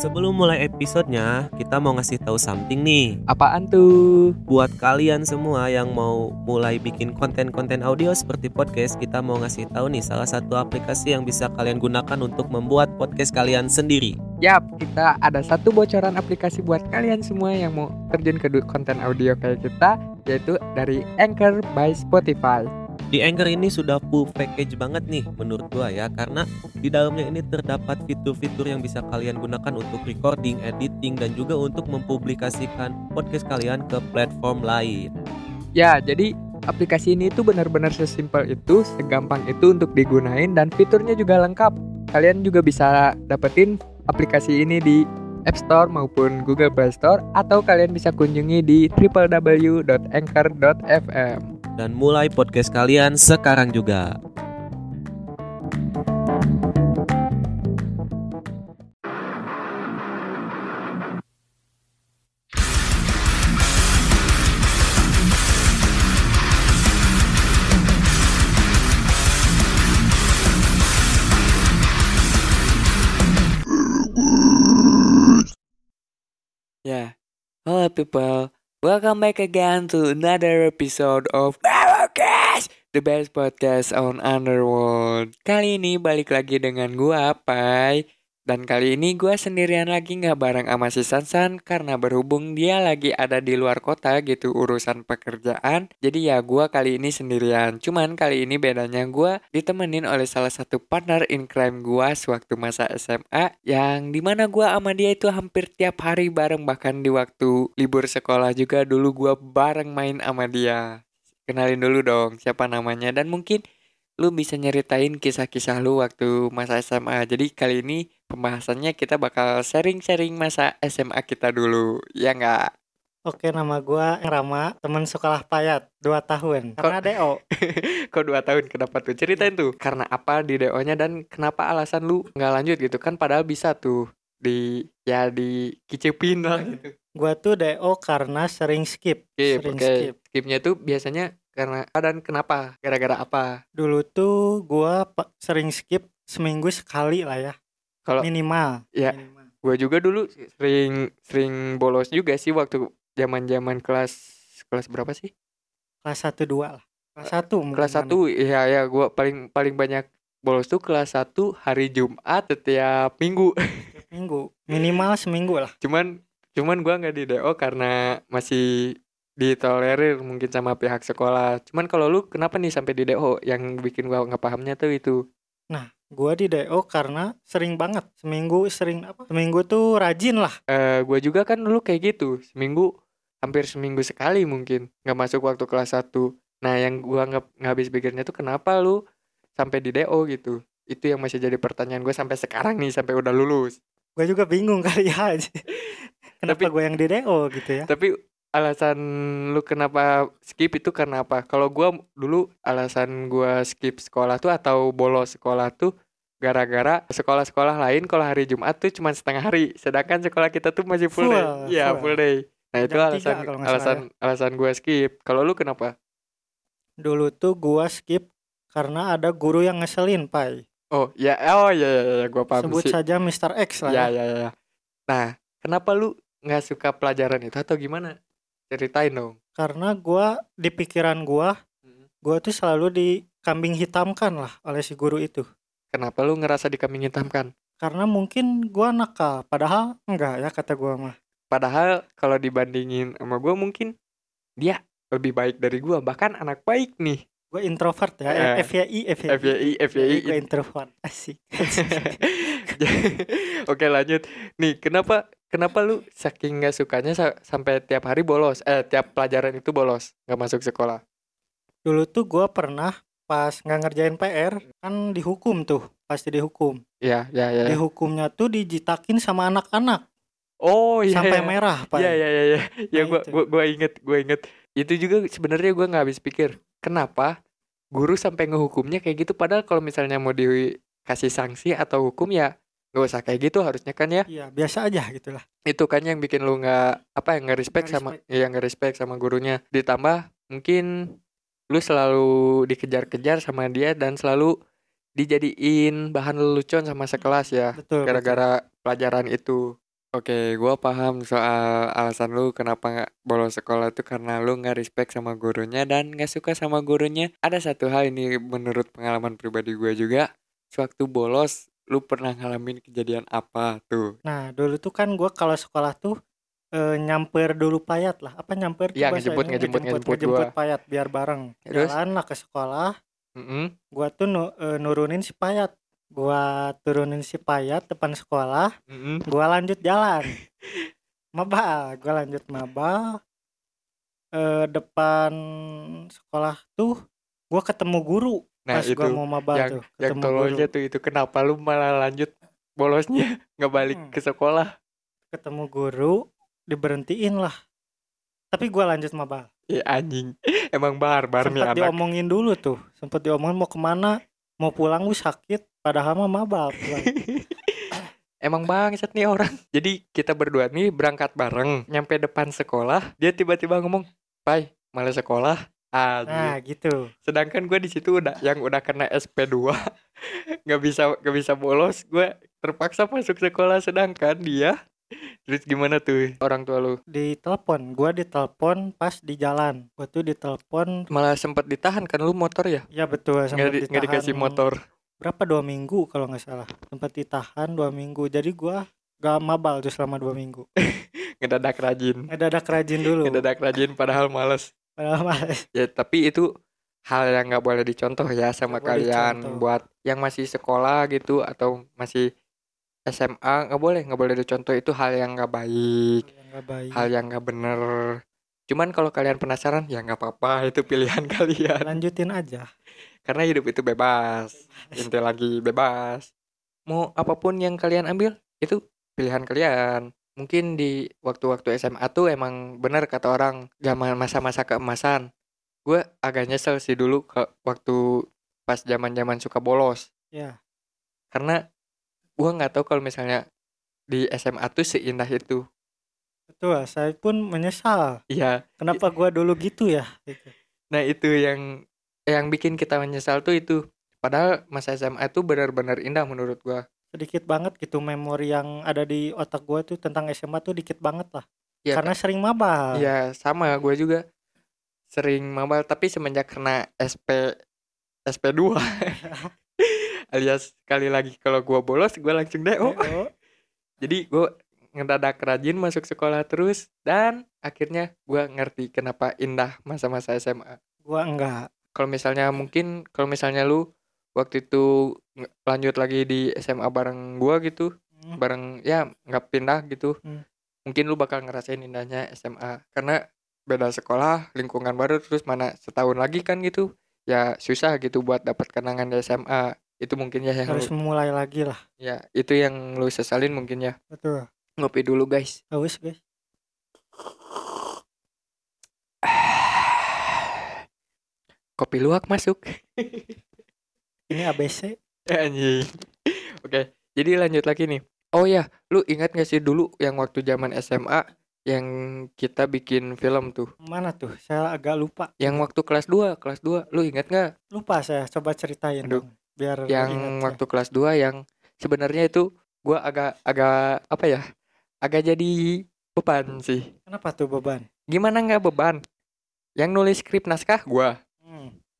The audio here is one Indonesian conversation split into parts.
Sebelum mulai episodenya, kita mau ngasih tahu something nih. Apaan tuh? Buat kalian semua yang mau mulai bikin konten-konten audio seperti podcast, kita mau ngasih tahu nih salah satu aplikasi yang bisa kalian gunakan untuk membuat podcast kalian sendiri. Yap, kita ada satu bocoran aplikasi buat kalian semua yang mau terjun ke konten audio kayak kita, yaitu dari Anchor by Spotify. Di Anchor ini sudah full package banget nih menurut gua ya karena di dalamnya ini terdapat fitur-fitur yang bisa kalian gunakan untuk recording, editing dan juga untuk mempublikasikan podcast kalian ke platform lain. Ya, jadi aplikasi ini tuh benar-benar sesimpel itu, segampang itu untuk digunain dan fiturnya juga lengkap. Kalian juga bisa dapetin aplikasi ini di App Store maupun Google Play Store atau kalian bisa kunjungi di www.anchor.fm. Dan mulai podcast kalian sekarang juga. Yeah. Hello people. Welcome back again to another episode of Narrowcast, the best podcast on Underworld. Kali ini balik lagi dengan gua Pai. Dan kali ini gua sendirian lagi nggak bareng sama si Sansan karena berhubung dia lagi ada di luar kota gitu urusan pekerjaan. Jadi ya gua kali ini sendirian. Cuman kali ini bedanya gua ditemenin oleh salah satu partner in crime gua sewaktu masa SMA yang di mana gua sama dia itu hampir tiap hari bareng bahkan di waktu libur sekolah juga dulu gua bareng main sama dia. Kenalin dulu dong siapa namanya dan mungkin lu bisa nyeritain kisah-kisah lu waktu masa SMA. Jadi kali ini pembahasannya kita bakal sharing-sharing masa SMA kita dulu. Ya nggak? Oke, nama gua Rama, teman sekolah Payat, 2 tahun. Karena DO. Kok dua tahun kenapa tuh? Ceritain tuh. Karena apa di DO-nya dan kenapa alasan lu nggak lanjut gitu kan padahal bisa tuh di ya di kicipin lah gitu. Gua tuh DO karena sering skip. Skip, sering oke. skip. Skipnya tuh biasanya karena ah, dan kenapa? Gara-gara apa? Dulu tuh gua sering skip seminggu sekali lah ya. Kalau Minimal. Ya. Minimal. gue juga dulu sering sering bolos juga sih waktu zaman-zaman kelas kelas berapa sih? Kelas 1 2 lah. Kelas 1 mungkin. Kelas. 1 iya ya gua paling paling banyak bolos tuh kelas 1 hari Jumat setiap minggu. Minggu. Minimal seminggu lah. cuman cuman gua nggak di DO karena masih ditolerir mungkin sama pihak sekolah. Cuman kalau lu kenapa nih sampai di DO yang bikin gua nggak pahamnya tuh itu? Gua di DO karena sering banget. Seminggu sering apa? Seminggu tuh rajin lah. Eh gua juga kan dulu kayak gitu. Seminggu hampir seminggu sekali mungkin nggak masuk waktu kelas 1. Nah, yang gua nggak habis pikirnya tuh kenapa lu sampai di DO gitu. Itu yang masih jadi pertanyaan gue sampai sekarang nih sampai udah lulus. Gua juga bingung kali ya. Kenapa gua yang di DO gitu ya? Tapi alasan lu kenapa skip itu karena apa? Kalau gua dulu alasan gua skip sekolah tuh atau bolos sekolah tuh gara-gara sekolah-sekolah lain kalau hari Jumat tuh cuma setengah hari, sedangkan sekolah kita tuh masih full, Full, day. Iya, full. full day. Nah, itu Jam alasan nggak salah alasan alasan gua skip. Kalau lu kenapa? Dulu tuh gua skip karena ada guru yang ngeselin, Pai. Oh, ya oh ya ya, ya gua paham Sebut sih. saja Mr. X lah Ya ya. ya ya. Nah, kenapa lu nggak suka pelajaran itu atau gimana? Ceritain dong. Karena gua di pikiran gua, Hmm. gua tuh selalu dikambing hitamkan lah oleh si guru itu. Kenapa lu ngerasa dikambing hitamkan? Karena mungkin gua nakal, padahal enggak ya kata gua mah. Padahal kalau dibandingin sama gue mungkin dia lebih baik dari gue bahkan anak baik nih Gua introvert ya, Eh, FYI, FYI. FYI FYI Gua introvert. Asik. Oke lanjut nih kenapa kenapa lu saking nggak sukanya sa- sampai tiap hari bolos eh tiap pelajaran itu bolos nggak masuk sekolah Dulu tuh gua pernah pas nggak ngerjain PR kan dihukum tuh, pasti dihukum. ya ya ya Dihukumnya tuh dijitakin sama anak-anak oh iya sampai iya. merah, Pak. Iya iya iya iya. Ya Nah, gua itu. gua gua inget gua inget. Itu juga sebenarnya gua nggak habis pikir. Kenapa guru sampai ngehukumnya kayak gitu padahal kalau misalnya mau dikasih sanksi atau hukum ya nggak usah kayak gitu harusnya kan ya. Iya, biasa aja gitulah. Itu kan yang bikin lu nggak apa yang nggak respect Nggak sama ya nggak respect sama gurunya. Ditambah mungkin lu selalu dikejar-kejar sama dia dan selalu dijadiin bahan lelucon sama sekelas ya gara-gara pelajaran itu. Oke, gua paham soal alasan lu kenapa nggak bolos sekolah tuh karena lu nggak respect sama gurunya dan nggak suka sama gurunya. Ada satu hal ini menurut pengalaman pribadi gue juga, sewaktu bolos, lu pernah ngalamin kejadian apa tuh? Nah, dulu tuh kan gua kalau sekolah tuh eh, nyamper dulu payat lah. Apa nyamper tuh Iya, ngejemput, ngejemput, ngejemput ngejemput gua. payat biar bareng. Terus? Jalan lah ke sekolah. Mm-mm. Gua tuh nu- eh, nurunin si payat. Gua turunin si payat depan sekolah. Mm-mm. Gua lanjut jalan. Mabal, gua lanjut mabal. Eh, depan sekolah tuh gua ketemu guru Nah pas itu gua mau mabal yang tuh yang ketemu guru tololnya tuh itu kenapa lu malah lanjut bolosnya nggak balik Hmm. ke sekolah? ketemu guru diberhentiin lah tapi gua lanjut mabal Ya anjing, emang barbar nih sempat anak. diomongin dulu tuh sempat diomongin mau ke mana mau pulang gue sakit padahal mah pulang. Emang bangsat nih orang. Jadi kita berdua nih berangkat bareng, nyampe depan sekolah, dia tiba-tiba ngomong, "Pai, malah sekolah." nah Anjing. gitu Sedangkan gue di situ udah yang udah kena SP2, nggak bisa nggak bisa bolos, gue terpaksa masuk sekolah sedangkan dia terus gimana tuh orang tua lu ditelepon gua ditelepon pas di jalan gua tuh ditelepon malah sempet ditahan kan lu motor ya ya betul nggak, sempat di- dikasih motor berapa? Dua minggu kalau nggak salah. Sempat ditahan dua minggu. Jadi gua gak mabal tuh selama dua minggu. Ngedadak rajin. Ngedadak rajin dulu. Ngedadak rajin padahal males. Padahal males. Ya tapi itu hal yang nggak boleh dicontoh ya sama boleh kalian dicontoh. buat yang masih sekolah gitu atau masih SMA nggak boleh nggak boleh dicontoh. Itu hal yang nggak baik. Yang nggak baik. Hal yang nggak bener. Cuman kalau kalian penasaran ya nggak apa-apa. Itu pilihan kalian. Lanjutin aja karena hidup itu bebas. Inti lagi bebas. Mau apa pun yang kalian ambil itu pilihan kalian. Mungkin di waktu-waktu SMA tuh emang bener kata orang zaman masa-masa keemasan. Gue agak nyesel sih dulu ke waktu pas zaman-zaman suka bolos. Ya karena gue nggak tahu kalau misalnya di SMA tuh seindah itu. Betul saya pun menyesal. Iya. Kenapa gua dulu gitu ya? Gitu. nah itu yang yang bikin kita menyesal tuh itu. Padahal masa SMA itu benar-benar indah menurut gue sedikit banget gitu memori yang ada di otak gua tuh tentang SMA tuh dikit banget lah. Ya karena sering mabal. Iya sama gue juga. Sering mabal tapi semenjak kena SP SP2 alias sekali lagi kalau gue bolos gue langsung DO jadi gue ngedadak rajin masuk sekolah terus dan akhirnya gue ngerti kenapa indah masa-masa SMA gua enggak kalau misalnya mungkin kalau misalnya lu waktu itu lanjut lagi di SMA bareng gue gitu Hmm. bareng ya nggak pindah gitu Hmm. mungkin lu bakal ngerasain indahnya SMA karena beda sekolah lingkungan baru terus mana setahun lagi kan gitu ya susah gitu buat dapat kenangan di SMA itu mungkin ya yang harus lu, memulai lagi lah. Ya itu yang lu sesalin mungkin ya. Betul. Ngopi dulu guys. Haus guys kopi luwak masuk. Ini ABC anjing. Oke jadi lanjut lagi nih. Oh ya lu ingat gak sih dulu yang waktu zaman SMA yang kita bikin film tuh? Mana tuh? Saya agak lupa. Yang waktu kelas 2 kelas 2 lu ingat gak lupa saya coba ceritain Aduh. dong biar yang ya. waktu kelas 2 yang sebenarnya itu gua agak agak apa ya agak jadi beban sih. Kenapa tuh beban? Gimana nggak beban? Yang nulis skrip naskah gua.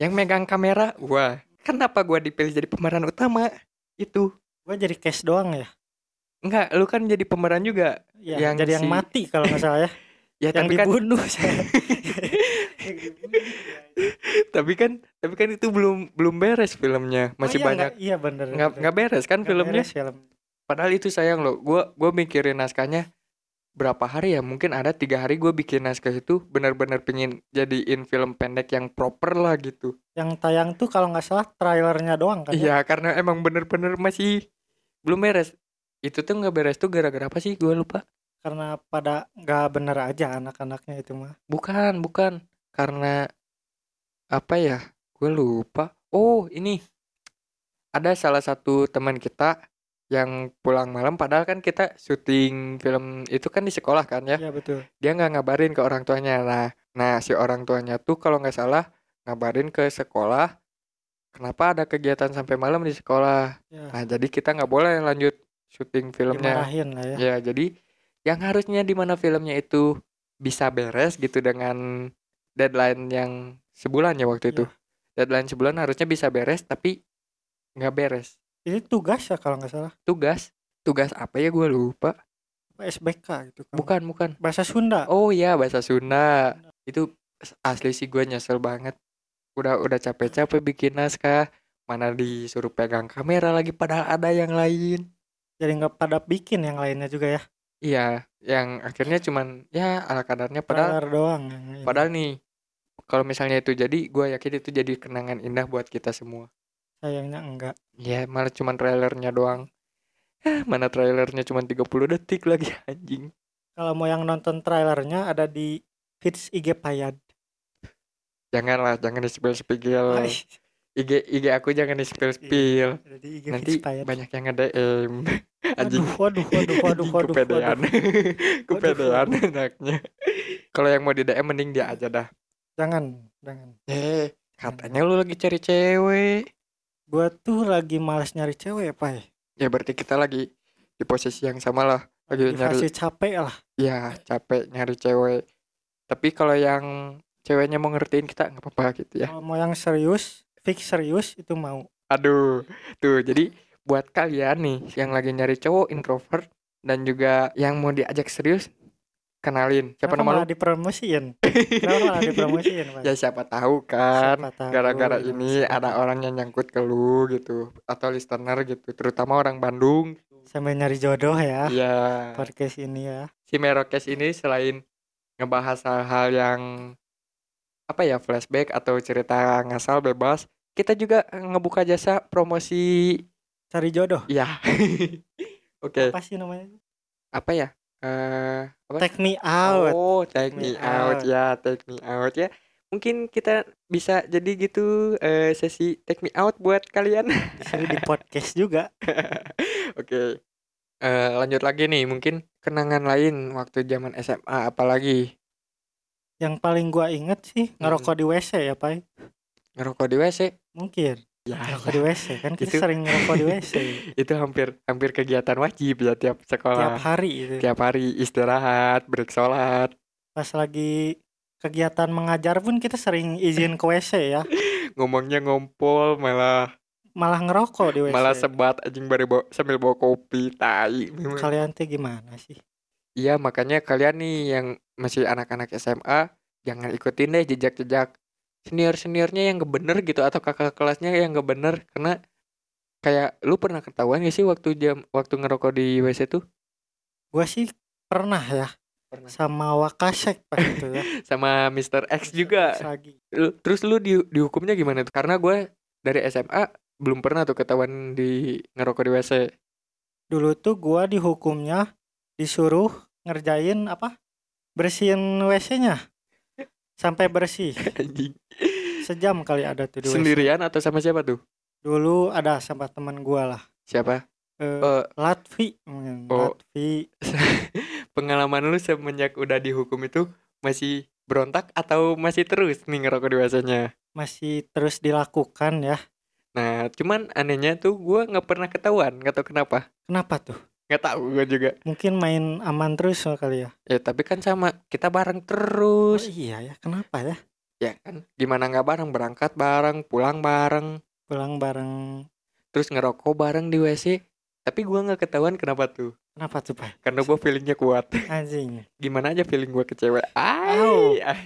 Yang megang kamera gua kenapa gua dipilih jadi pemeran utama? Itu. Gua jadi cash doang ya? Enggak lu kan jadi pemeran juga. Ya Yang jadi yang si- mati kalau nggak salah ya. Ya yang tapi kan dibunuh. Saya Yang ya. tapi kan tapi kan itu belum belum beres filmnya. Oh masih iya, banyak iya bener nggak beres kan Nggak filmnya? beres film Padahal itu sayang loh. Gua gua mikirin naskahnya berapa hari ya? Mungkin ada tiga hari gue bikin naskah itu benar-benar pengen jadiin film pendek yang proper lah gitu. yang tayang tuh kalau nggak salah trailernya doang kan ya? Iya, karena emang bener-bener masih belum beres. Itu tuh nggak beres tuh gara-gara apa sih? Gue lupa. karena pada nggak bener aja anak-anaknya itu mah Bukan, bukan. Karena apa ya? Gue lupa. Oh, ini ada salah satu teman kita yang pulang malam padahal kan kita syuting film itu kan di sekolah kan ya. Iya betul. Dia nggak ngabarin ke orang tuanya. Nah nah si orang tuanya tuh kalau nggak salah ngabarin ke sekolah kenapa ada kegiatan sampai malam di sekolah? Ya nah jadi kita nggak boleh lanjut syuting filmnya. Dimarahin lah ya. Ya jadi yang harusnya di mana filmnya itu bisa beres gitu dengan deadline yang sebulan ya waktu itu. Deadline sebulan harusnya bisa beres tapi nggak beres. Ini tugas ya kalau nggak salah. Tugas, tugas apa ya gue lupa. SBK gitu kan. Bukan, bukan. Bahasa Sunda. Oh iya bahasa Sunda. Itu asli sih gue nyesel banget. Udah udah capek-capek bikin naskah, mana disuruh pegang kamera lagi padahal ada yang lain. Jadi nggak pada bikin yang lainnya juga ya. Iya, yang akhirnya cuman ya ala kadarnya padahal Trailer doang. padahal nih kalau misalnya itu jadi gue yakin itu jadi kenangan indah buat kita semua. Sayangnya enggak. Ya malah cuman trailernya doang. Ah, mana trailernya cuman 30 detik lagi anjing. Kalau mau yang nonton trailernya ada di feeds IG Payad. Janganlah, jangan di-spill-spill. Ay, IG IG aku jangan ada di IG Nanti feeds Payad. banyak yang nge-DM. Anjing. Waduh, waduh, waduh, waduh, waduh, kepedean. kepedean anaknya. Kalau yang mau di DM mending dia aja dah. Jangan, jangan. Eh, katanya lu lagi cari cewek. Gua tuh lagi malas nyari cewek, Pak. Ya berarti kita lagi di posisi yang sama lah. Lagi Di nyari fase capek lah. ya capek nyari cewek. Tapi kalau yang ceweknya mau ngertiin kita nggak apa-apa gitu ya. Kalau mau yang serius, fix serius itu mau. Aduh, tuh jadi buat kalian nih yang lagi nyari cowok introvert dan juga yang mau diajak serius, kenalin. Siapa Kenapa nama lu? malah dipromosiin? Kenapa malah dipromosiin? Ya siapa tahu kan. Siapa tahu, Gara-gara gitu, ini siapa ada orang yang nyangkut ke lu gitu atau listener gitu, terutama orang Bandung. sambil nyari jodoh ya. Iya. Podcast ini ya. Si Merokes ini selain ngebahas hal-hal yang apa ya flashback atau cerita ngasal bebas, kita juga ngebuka jasa promosi Cari jodoh. ya. Oke, Apa sih namanya? apa ya? Eh apa? Take me out. Oh, take me me out out. ya, take me out ya. Mungkin kita bisa jadi gitu eh, sesi take me out buat kalian. Di podcast juga. Oke. Eh, lanjut lagi nih, mungkin kenangan lain waktu zaman SMA apalagi Yang paling gua inget sih ngerokok di WC ya, Pak. ngerokok di WC. Mungkin. Ya, Ngerokok di WC kan kita Itu- sering ngerokok di WC itu hampir hampir kegiatan wajib ya tiap tiap sekolah. hari itu. Tiap hari istirahat, break sholat, Pas lagi kegiatan mengajar pun kita sering izin ke WC ya. ngomongnya ngompol malah Malah ngerokok di WC. malah sebat anjing baru bawa, sambil bawa kopi tai. Kalian tuh gimana sih? Iya makanya kalian nih yang masih anak-anak SMA jangan ikutin deh jejak-jejak senior seniornya yang gak bener gitu atau kakak kelasnya yang gak bener karena kayak lu pernah ketahuan gak sih waktu jam waktu ngerokok di WC tuh Gua sih pernah ya Pernah. sama Wakasek pas itu ya. sama Mr. X juga Lagi. Lu- terus lu di, dihukumnya gimana tuh karena gue dari SMA belum pernah tuh ketahuan di ngerokok di WC Dulu tuh gua dihukumnya disuruh ngerjain apa? Bersihin WC-nya. Sampai bersih. anjing Sejam kali ada tuh di WC. sendirian atau sama siapa tuh Dulu ada sama teman gua lah. siapa Eh, Eh, Latvi, mungkin. Oh. Latvi. pengalaman lu semenjak udah dihukum itu masih berontak atau masih terus nih ngerokok di WC-nya? masih terus dilakukan ya. Nah, cuman anehnya tuh gua nggak pernah ketahuan, nggak tahu kenapa. Kenapa tuh? Nggak tahu gua juga. Mungkin main aman terus kali ya. Ya tapi kan sama, kita bareng Oh, terus. iya ya, kenapa ya? Ya kan, gimana nggak bareng, berangkat bareng, pulang bareng, Pulang bareng. terus ngerokok bareng di WC. Tapi gua nggak ketahuan kenapa tuh. Kenapa tuh, Pak? Karena gua feelingnya kuat. Anjing. Gimana aja feeling gua ke cewek. Ay, ay.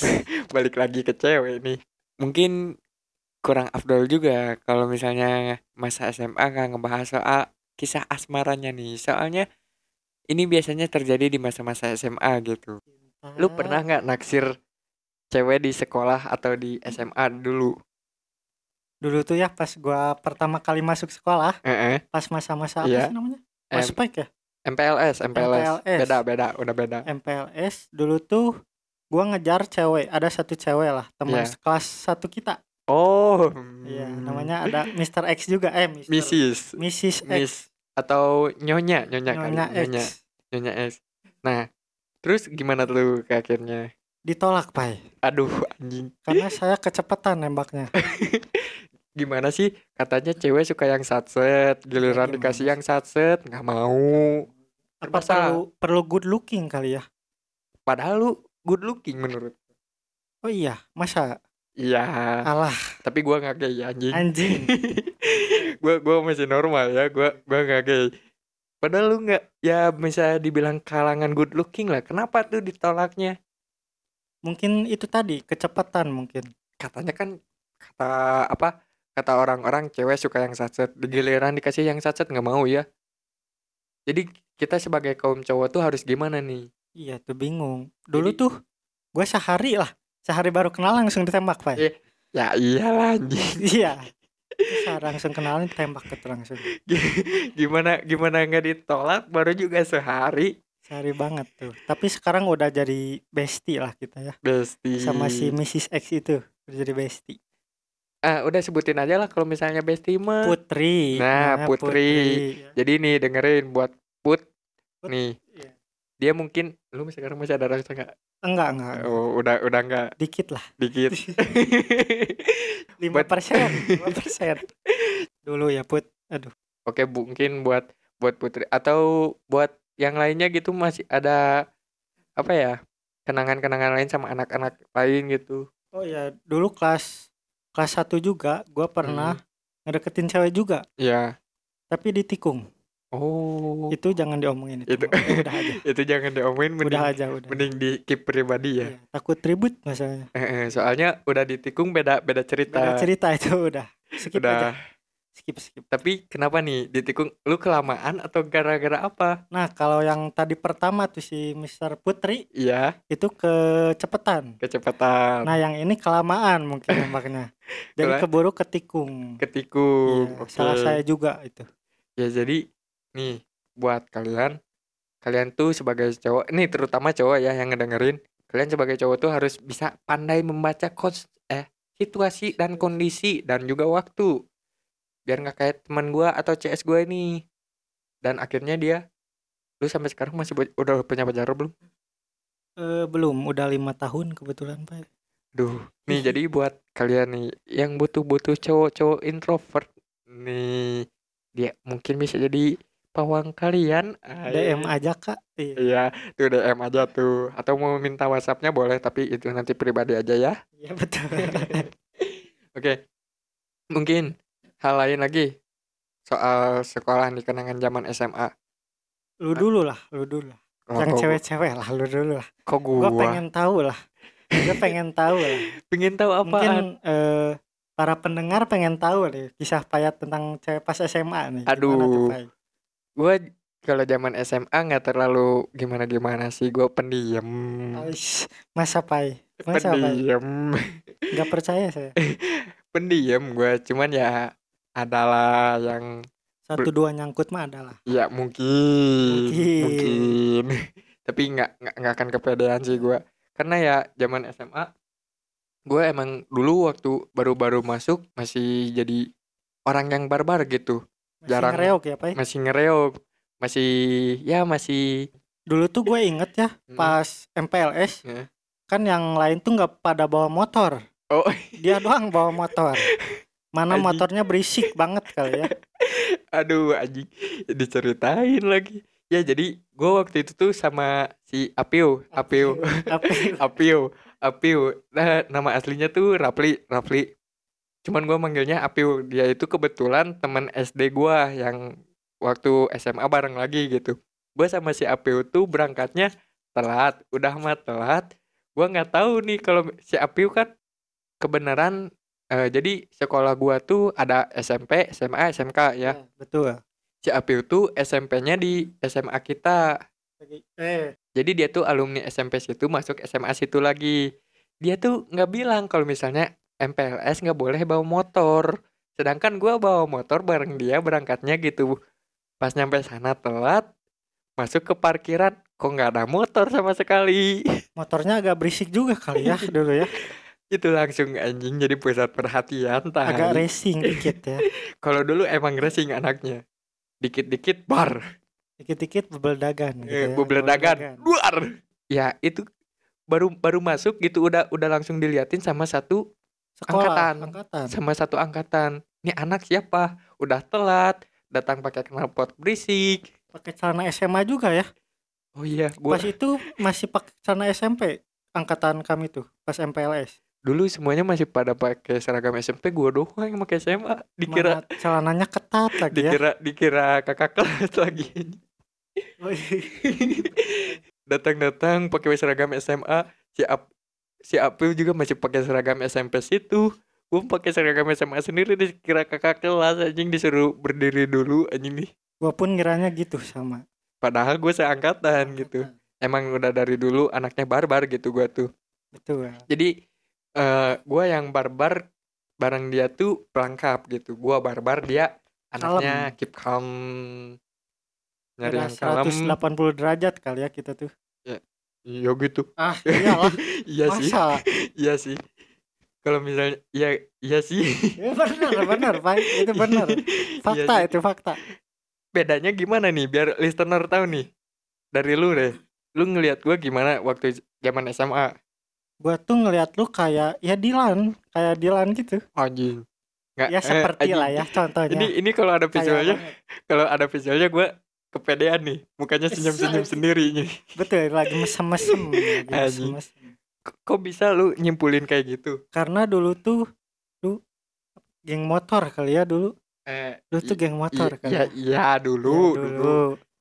Balik lagi ke cewek nih mungkin kurang afdol juga kalau misalnya masa SMA nggak ngebahas soal kisah asmaranya nih soalnya ini biasanya terjadi di masa-masa SMA gitu lu pernah nggak naksir cewek di sekolah atau di SMA dulu Dulu tuh ya pas gua pertama kali masuk sekolah, eh pas masa-masa apa Iya. sih namanya? Ospek ya? MPLS, MPLS MPLS. beda beda udah beda MPLS dulu tuh gua ngejar cewek, ada satu cewek lah, teman Iya. kelas satu kita. Oh Iya, namanya ada Mr. X juga, eh Mr. Mrs. Mrs. X. Miss atau nyonya nyonya kali Nyonya nyonya X. nyonya S nah terus gimana tuh ke akhirnya Ditolak, Pai. aduh anjing Karena saya kecepatan nembaknya. gimana sih katanya cewek suka yang satset giliran gimana dikasih yang satset nggak mau Apa perlu perlu good looking kali ya? padahal lu good looking menurut Oh iya, masa? Iya. Alah, tapi gua nggak gay anjing. Anjing. gua gua masih normal ya gua gua nggak gay. Padahal lu nggak ya bisa dibilang kalangan good looking lah. Kenapa tuh ditolaknya? Mungkin itu tadi kecepatan mungkin. katanya kan kata apa kata orang-orang cewek suka yang satset giliran dikasih yang satset nggak mau ya. Jadi kita sebagai kaum cowok tuh harus gimana nih? Iya tuh bingung. Dulu Jadi- tuh gue sehari lah, sehari baru kenal langsung ditembak pak. Iya. ya iyalah anjing iya. Terus langsung kenalin tembak ke langsung. gimana gimana nggak ditolak baru juga sehari Sehari banget tuh. Tapi sekarang udah jadi bestie lah kita ya. bestie Sama si Mrs. X itu udah jadi bestie. ah udah sebutin aja lah kalau misalnya bestie mah Putri. Nah, namanya Putri. Jadi nih dengerin buat Put Put, nih. iya. Dia mungkin lu sekarang masih ada rasa nggak? Enggak enggak. enggak. Oh, udah udah nggak Dikit lah. dikit. Lima Buat- persen. Lima persen. Dulu ya Put. Aduh. Oke, mungkin buat buat Putri atau buat yang lainnya gitu masih ada apa ya? Kenangan-kenangan lain sama anak-anak lain gitu. Oh ya dulu kelas kelas satu juga gue pernah Hmm. ngedeketin cewek juga. Ya. Tapi ditikung. Oh. Itu jangan diomongin itu. Itu- udah aja. Itu jangan diomongin mending Udah aja udah. mending di keep pribadi ya. Iya, Takut ribut masalahnya. Eh, eh, soalnya udah ditikung beda beda cerita. Beda cerita itu udah. Skip udah. aja. Skip skip. Tapi kenapa nih ditikung? Lu kelamaan atau gara-gara apa? Nah kalau yang tadi pertama tuh si Mr. Putri Iya, itu kecepatan. kecepatan, Nah yang ini kelamaan mungkin nembaknya. Jadi keburu ketikung. ketikung. Iya, Oke. Salah saya juga itu. Ya jadi nih buat kalian, kalian tuh sebagai cowok, ini terutama cowok ya yang ngedengerin, kalian sebagai cowok tuh harus bisa pandai membaca kos eh situasi dan kondisi dan juga waktu. Biar nggak kayak teman gua atau CS gua ini. Dan akhirnya dia lu sampai sekarang masih udah punya pacar belum? Eh, belum, udah lima tahun kebetulan pak. Duh, nih jadi buat kalian nih yang butuh-butuh cowok-cowok introvert nih, dia mungkin bisa jadi pawang kalian. DM aja kak. Iya, Iya, tuh DM aja tuh. Atau mau minta WhatsAppnya boleh, tapi itu nanti pribadi aja ya. iya betul. Oke, mungkin hal lain lagi soal sekolah nih kenangan zaman SMA. lu dulu lah, lu dulu lah. Oh, yang cewek-cewek lah, lu dulu lah. Kok Gua gua pengen tahu lah. Gue pengen tahu lah. pengen tahu apaan? Mungkin eh, para pendengar pengen tahu nih kisah payah tentang cewek pas SMA nih. Tuh, Gua kalau zaman SMA nggak terlalu gimana-gimana sih, gua pendiam. Masa pai? Masa? Pendiam. Gak percaya saya. pendiam gue cuman ya adalah yang Satu dua nyangkut mah adalah. ya mungkin Mungkin. mungkin tapi nggak nggak nggak akan kepedean sih gue karena ya zaman SMA gue emang dulu waktu baru-baru masuk masih jadi orang yang barbar gitu Masih Jarang. ngereok ya pai? masih ngereok masih ya masih Dulu tuh gue inget ya Hmm. pas MPLS Ya. kan yang lain tuh nggak pada bawa motor. oh Dia doang bawa motor. Mana Anjing. motornya berisik banget kali ya. aduh anjing diceritain lagi ya jadi gue waktu itu tuh sama si Apio Apio Apa? Apio, Apio. Nah, nama aslinya tuh Rapli, Rapli. Cuman gua manggilnya Apio. Dia itu kebetulan teman SD gua yang waktu SMA bareng lagi gitu. Gua sama si Apio tuh berangkatnya telat, udah mah telat. Gua nggak tahu nih kalau si Apio kan kebenaran eh, jadi sekolah gua tuh ada SMP, SMA, SMK ya. Betul. Si Apio tuh SMP-nya di SMA kita. Eh, Jadi dia tuh alumni SMP situ masuk SMA situ lagi. Dia tuh nggak bilang kalau misalnya MPLS nggak boleh bawa motor. Sedangkan gua bawa motor bareng dia berangkatnya gitu. Pas nyampe sana telat, masuk ke parkiran, kok nggak ada motor sama sekali. motornya agak berisik juga kali ya dulu ya. Itu langsung anjing jadi pusat perhatian. tai. Agak racing dikit ya. Kalau dulu emang racing anaknya. Dikit-dikit bar, Dikit-dikit bebeldagan gitu eh, ya. bebeledagan, luar. Ya itu baru baru masuk gitu udah udah langsung diliatin sama satu Sekolah, Angkatan. angkatan. sama satu angkatan. Nih anak siapa? Udah telat, datang pakai knalpot berisik. pakai celana SMA juga ya Oh iya, gua pas itu masih pakai celana SMP angkatan kami tuh pas MPLS dulu semuanya masih pada pakai seragam SMP, gua doang yang pakai SMA. Dikira Mana celananya ketat lagi ya dikira dikira kakak kelas lagi. Oh, iya. Datang-datang pakai seragam SMA, si Ap si April juga masih pakai seragam SMP situ. Gua pakai seragam SMA sendiri dikira kakak kelas anjing disuruh berdiri dulu anjing nih. gua pun ngiranya gitu sama Padahal gue seangkatan gitu. Emang udah dari dulu anaknya barbar gitu gua tuh. betul Jadi eh gua yang barbar bareng dia tuh pelengkap gitu. Gua barbar dia anaknya keep calm nyari yang kalem. 180 derajat kali ya kita tuh Iya gitu. ah iyalah iya sih. Iya sih. Kalau misalnya iya iya sih. ya benar benar pak itu benar Iya fakta sih. itu fakta Bedanya gimana nih biar listener tahu nih. Dari lu deh. Lu ngelihat gua gimana waktu zaman SMA? gua tuh ngeliat lu kayak ya Dilan kayak Dilan gitu Anjing. Nggak, ya eh, seperti lah anjing. ya contohnya Ini ini kalau ada visualnya, kalau ada visualnya gua kepedean nih. Mukanya senyum-senyum sendiri nih. betul lagi mesem-mesem. K- Kok bisa lu nyimpulin kayak gitu? karena dulu tuh lu geng motor kali ya dulu Eh, lu tuh geng motor kan iya, iya dulu, Ya, dulu.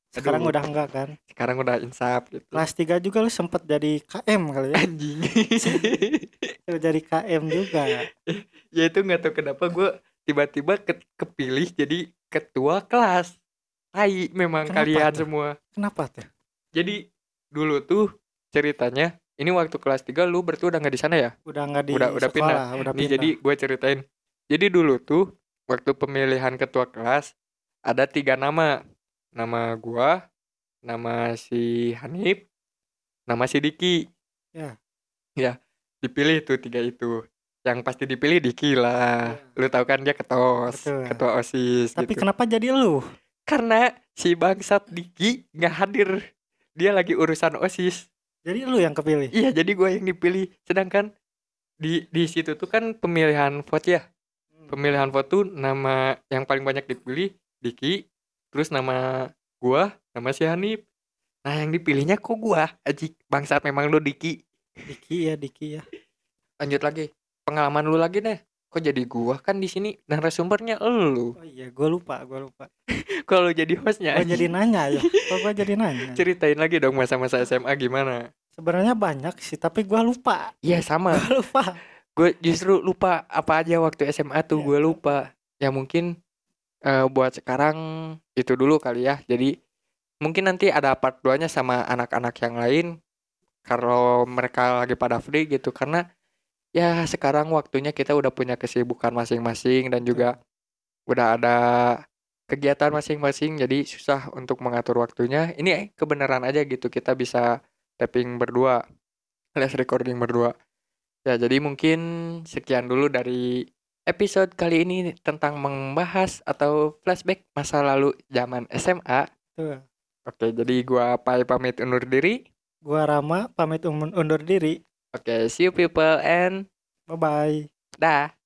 sekarang Aduh. udah enggak kan Sekarang udah insaf gitu. kelas 3 juga lu sempet jadi KM kali ya Anjing. Lu jadi KM juga ya itu nggak tahu kenapa gue tiba-tiba ke- kepilih jadi ketua kelas. Tai memang Kenapa kalian tuh? semua. kenapa tuh Jadi dulu tuh ceritanya ini waktu kelas 3 lu berarti udah nggak di sana ya? udah enggak di Udah- udah pindah. sekolah udah Nih pindah jadi gue ceritain. Jadi dulu tuh waktu pemilihan ketua kelas ada tiga nama. Nama gua, nama si Hanif, nama si Diki. Ya. Ya, dipilih tuh tiga itu. Yang pasti dipilih Diki lah. Ya. Lu tahu kan dia ketos, Betul. ketua OSIS tapi gitu. kenapa jadi lu Karena si bangsat Diki nggak hadir. Dia lagi urusan OSIS. jadi lu yang kepilih Iya, jadi gua yang dipilih. Sedangkan di di situ tuh kan pemilihan vote ya. Pemilihan vote tuh nama yang paling banyak dipilih Diki, terus nama gua, nama si Hanif. Nah, yang dipilihnya kok gua? Aji, bangsat memang lu Diki. Diki ya Diki ya Lanjut lagi. Pengalaman lu lagi deh. Kok jadi gua? Kan di sini narasumbernya elu. oh iya gue lupa gue lupa. Kalau jadi hostnya gue jadi nanya ya. Kok gue jadi nanya? Ceritain lagi dong masa-masa SMA gimana? sebenarnya banyak sih tapi gue lupa. Iya sama. gue lupa. Gue justru lupa apa aja waktu SMA tuh Iya, gue lupa. Ya mungkin eh, buat sekarang itu dulu kali ya. Jadi mungkin nanti ada part 2 nya sama anak-anak yang lain. Kalau mereka lagi pada free gitu karena ya sekarang waktunya kita udah punya kesibukan masing-masing dan juga udah ada kegiatan masing-masing jadi susah untuk mengatur waktunya. Ini eh, kebenaran aja gitu kita bisa tapping berdua alias recording berdua. Ya, jadi mungkin sekian dulu dari episode kali ini tentang membahas atau flashback masa lalu zaman SMA. Oke, jadi gua Pai pamit undur diri. gue Rama pamit undur diri Oke, see you people and bye bye dah.